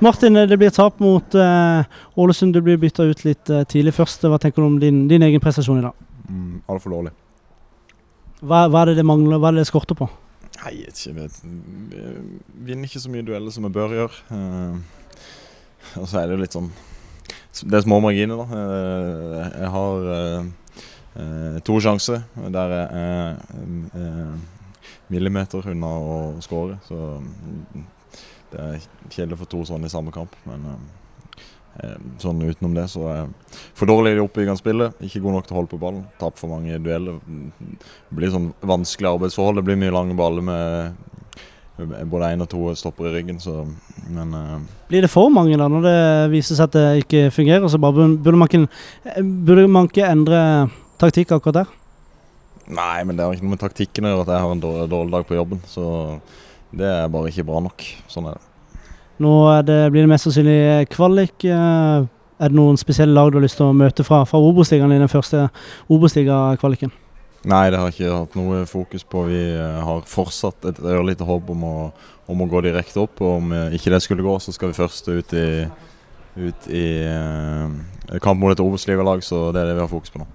Martin, det blir tap mot uh, Ålesund. Du blir bytta ut litt uh, tidlig først. Hva tenker du om din, din egen prestasjon i dag? Mm, Altfor dårlig. Hva, hva, er det det mangler, hva er det det skorter på? Nei, jeg vet ikke. Vi vinner ikke så mye dueller som vi bør gjøre. Og så er det jo litt sånn Det er små marginer, da. jeg har to sjanser der jeg er millimeter unna å skåre. Så det er kjedelig for to sånne i samme kamp. Men eh, sånn utenom det så er for dårlig i det oppbyggende spillet. Ikke god nok til å holde på ballen. Taper for mange dueller. Det blir sånn vanskelig arbeidsforhold. Det blir mye lange baller med både én og to stopper i ryggen. Så, men uh, Blir det for mange da, når det viser seg at det ikke fungerer? Så bare burde man ikke, burde man ikke endre taktikk akkurat der? Nei, men det har ikke noe med taktikken å gjøre at jeg har en dårlig, dårlig dag på jobben. Så det er bare ikke bra nok. Sånn er det. Nå det, blir det mest sannsynlig kvalik. Eh, er det noen spesielle lag du har lyst til å møte fra, fra Obos-ligaen i den første Obos-ligakvaliken? Nei, det har jeg ikke hatt noe fokus på. Vi eh, har fortsatt et ørlite håp om å, om å, gå direkte opp. og Om eh, ikke det skulle gå, så skal vi først ut i, ut i kamp mot et Obos-ligalag. Så det er det vi har fokus på nå.